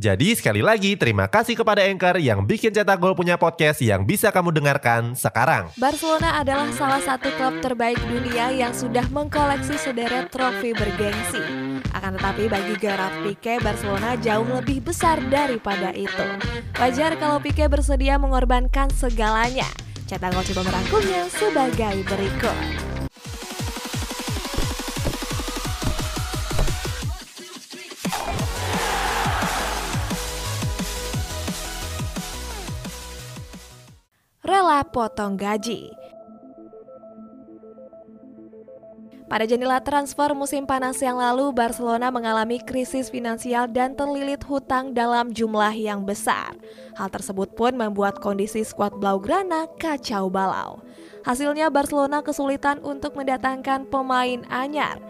Jadi sekali lagi terima kasih kepada Anchor yang bikin Cetak Gol punya podcast yang bisa kamu dengarkan sekarang. Barcelona adalah salah satu klub terbaik dunia yang sudah mengkoleksi sederet trofi bergengsi. Akan tetapi bagi Gerard Pique, Barcelona jauh lebih besar daripada itu. Wajar kalau Pique bersedia mengorbankan segalanya. Cetak Gol coba merangkumnya sebagai berikut. Rela potong gaji. Pada jendela transfer musim panas yang lalu, Barcelona mengalami krisis finansial dan terlilit hutang dalam jumlah yang besar. Hal tersebut pun membuat kondisi skuad Blaugrana kacau balau. Hasilnya Barcelona kesulitan untuk mendatangkan pemain anyar.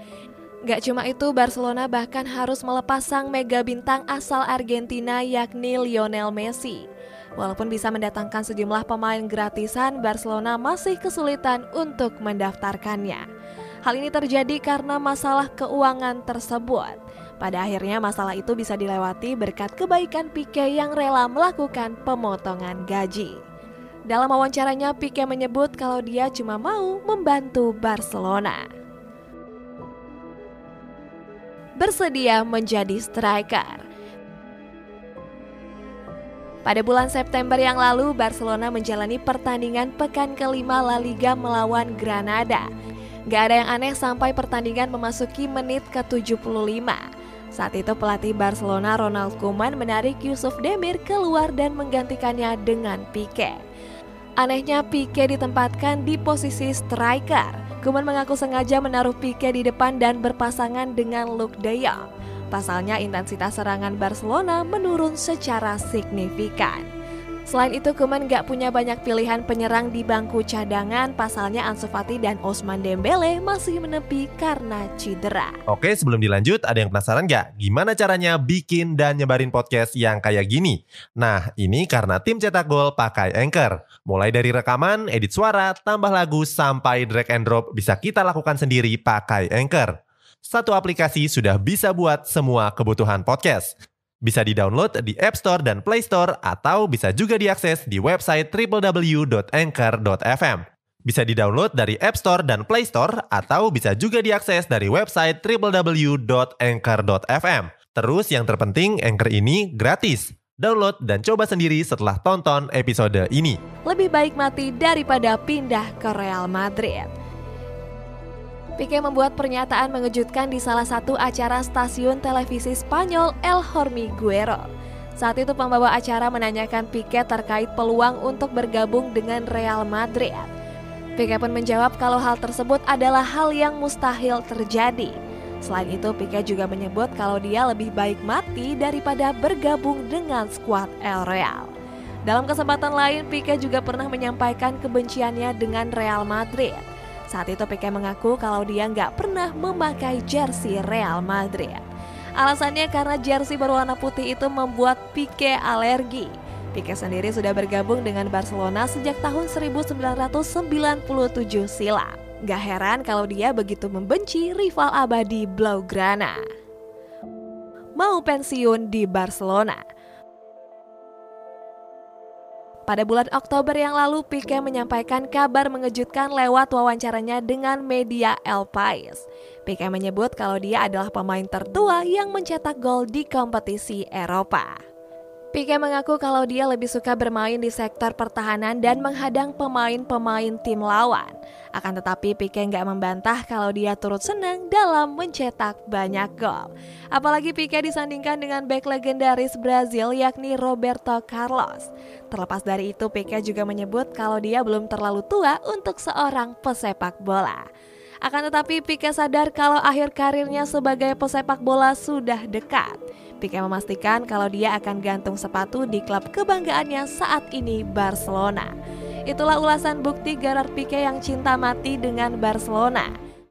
Gak cuma itu, Barcelona bahkan harus melepas sang mega bintang asal Argentina yakni Lionel Messi. Walaupun bisa mendatangkan sejumlah pemain gratisan, Barcelona masih kesulitan untuk mendaftarkannya. Hal ini terjadi karena masalah keuangan tersebut. Pada akhirnya masalah itu bisa dilewati berkat kebaikan Pique yang rela melakukan pemotongan gaji. Dalam wawancaranya, Pique menyebut kalau dia cuma mau membantu Barcelona. Bersedia menjadi striker. Pada bulan September yang lalu, Barcelona menjalani pertandingan pekan kelima La Liga melawan Granada. Gak ada yang aneh sampai pertandingan memasuki menit ke-75. Saat itu pelatih Barcelona Ronald Koeman menarik Yusuf Demir keluar dan menggantikannya dengan Pique. Anehnya Pique ditempatkan di posisi striker. Koeman mengaku sengaja menaruh Pique di depan dan berpasangan dengan Luke De Jong. Pasalnya intensitas serangan Barcelona menurun secara signifikan. Selain itu, Kuman gak punya banyak pilihan penyerang di bangku cadangan. Pasalnya Ansu Fati dan Osman Dembele masih menepi karena cedera. Oke, sebelum dilanjut, ada yang penasaran gak? Gimana caranya bikin dan nyebarin podcast yang kayak gini? Nah, ini karena tim cetak gol pakai Anchor. Mulai dari rekaman, edit suara, tambah lagu, sampai drag and drop bisa kita lakukan sendiri pakai Anchor satu aplikasi sudah bisa buat semua kebutuhan podcast. Bisa di-download di App Store dan Play Store atau bisa juga diakses di website www.anchor.fm. Bisa di-download dari App Store dan Play Store atau bisa juga diakses dari website www.anchor.fm. Terus yang terpenting Anchor ini gratis. Download dan coba sendiri setelah tonton episode ini. Lebih baik mati daripada pindah ke Real Madrid. Pique membuat pernyataan mengejutkan di salah satu acara stasiun televisi Spanyol El Hormiguero. Saat itu pembawa acara menanyakan Pique terkait peluang untuk bergabung dengan Real Madrid. Pique pun menjawab kalau hal tersebut adalah hal yang mustahil terjadi. Selain itu, Pique juga menyebut kalau dia lebih baik mati daripada bergabung dengan skuad El Real. Dalam kesempatan lain, Pique juga pernah menyampaikan kebenciannya dengan Real Madrid. Saat itu Pique mengaku kalau dia nggak pernah memakai jersey Real Madrid. Alasannya karena jersey berwarna putih itu membuat Pique alergi. Pique sendiri sudah bergabung dengan Barcelona sejak tahun 1997 silam. Gak heran kalau dia begitu membenci rival abadi Blaugrana. Mau pensiun di Barcelona, pada bulan Oktober yang lalu, Pique menyampaikan kabar mengejutkan lewat wawancaranya dengan media El Pais. Pique menyebut kalau dia adalah pemain tertua yang mencetak gol di kompetisi Eropa. Pique mengaku kalau dia lebih suka bermain di sektor pertahanan dan menghadang pemain-pemain tim lawan. Akan tetapi Pique nggak membantah kalau dia turut senang dalam mencetak banyak gol. Apalagi Pique disandingkan dengan bek legendaris Brazil yakni Roberto Carlos. Terlepas dari itu Pique juga menyebut kalau dia belum terlalu tua untuk seorang pesepak bola. Akan tetapi Pique sadar kalau akhir karirnya sebagai pesepak bola sudah dekat. Pique memastikan kalau dia akan gantung sepatu di klub kebanggaannya saat ini Barcelona. Itulah ulasan bukti Gerard Pique yang cinta mati dengan Barcelona.